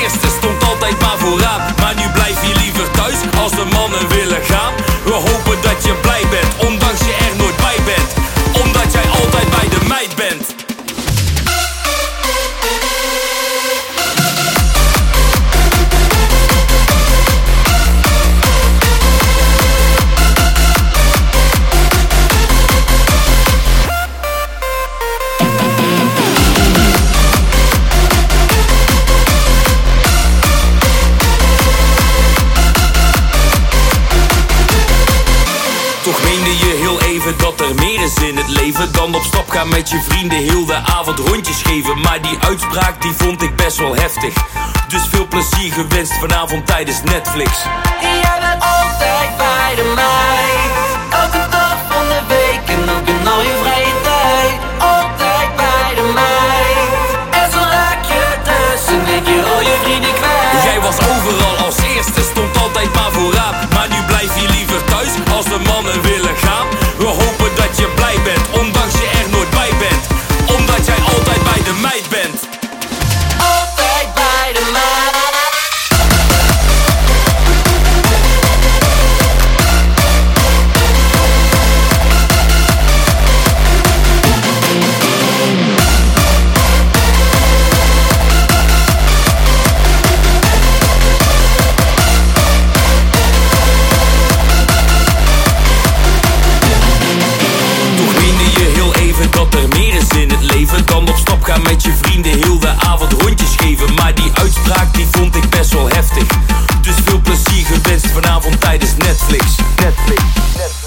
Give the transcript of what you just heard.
eerste, stond altijd maar vooraan. Maar nu blijf je liever thuis als de mannen willen gaan. We hopen dat je blij bent, heel even dat er meer is in het leven Dan op stap gaan met je vrienden heel de avond rondjes geven. Maar die uitspraak die vond ik best wel heftig. Dus veel plezier gewenst vanavond tijdens Netflix. Jij bent altijd bij de blij bent, Netflix, Netflix, Netflix.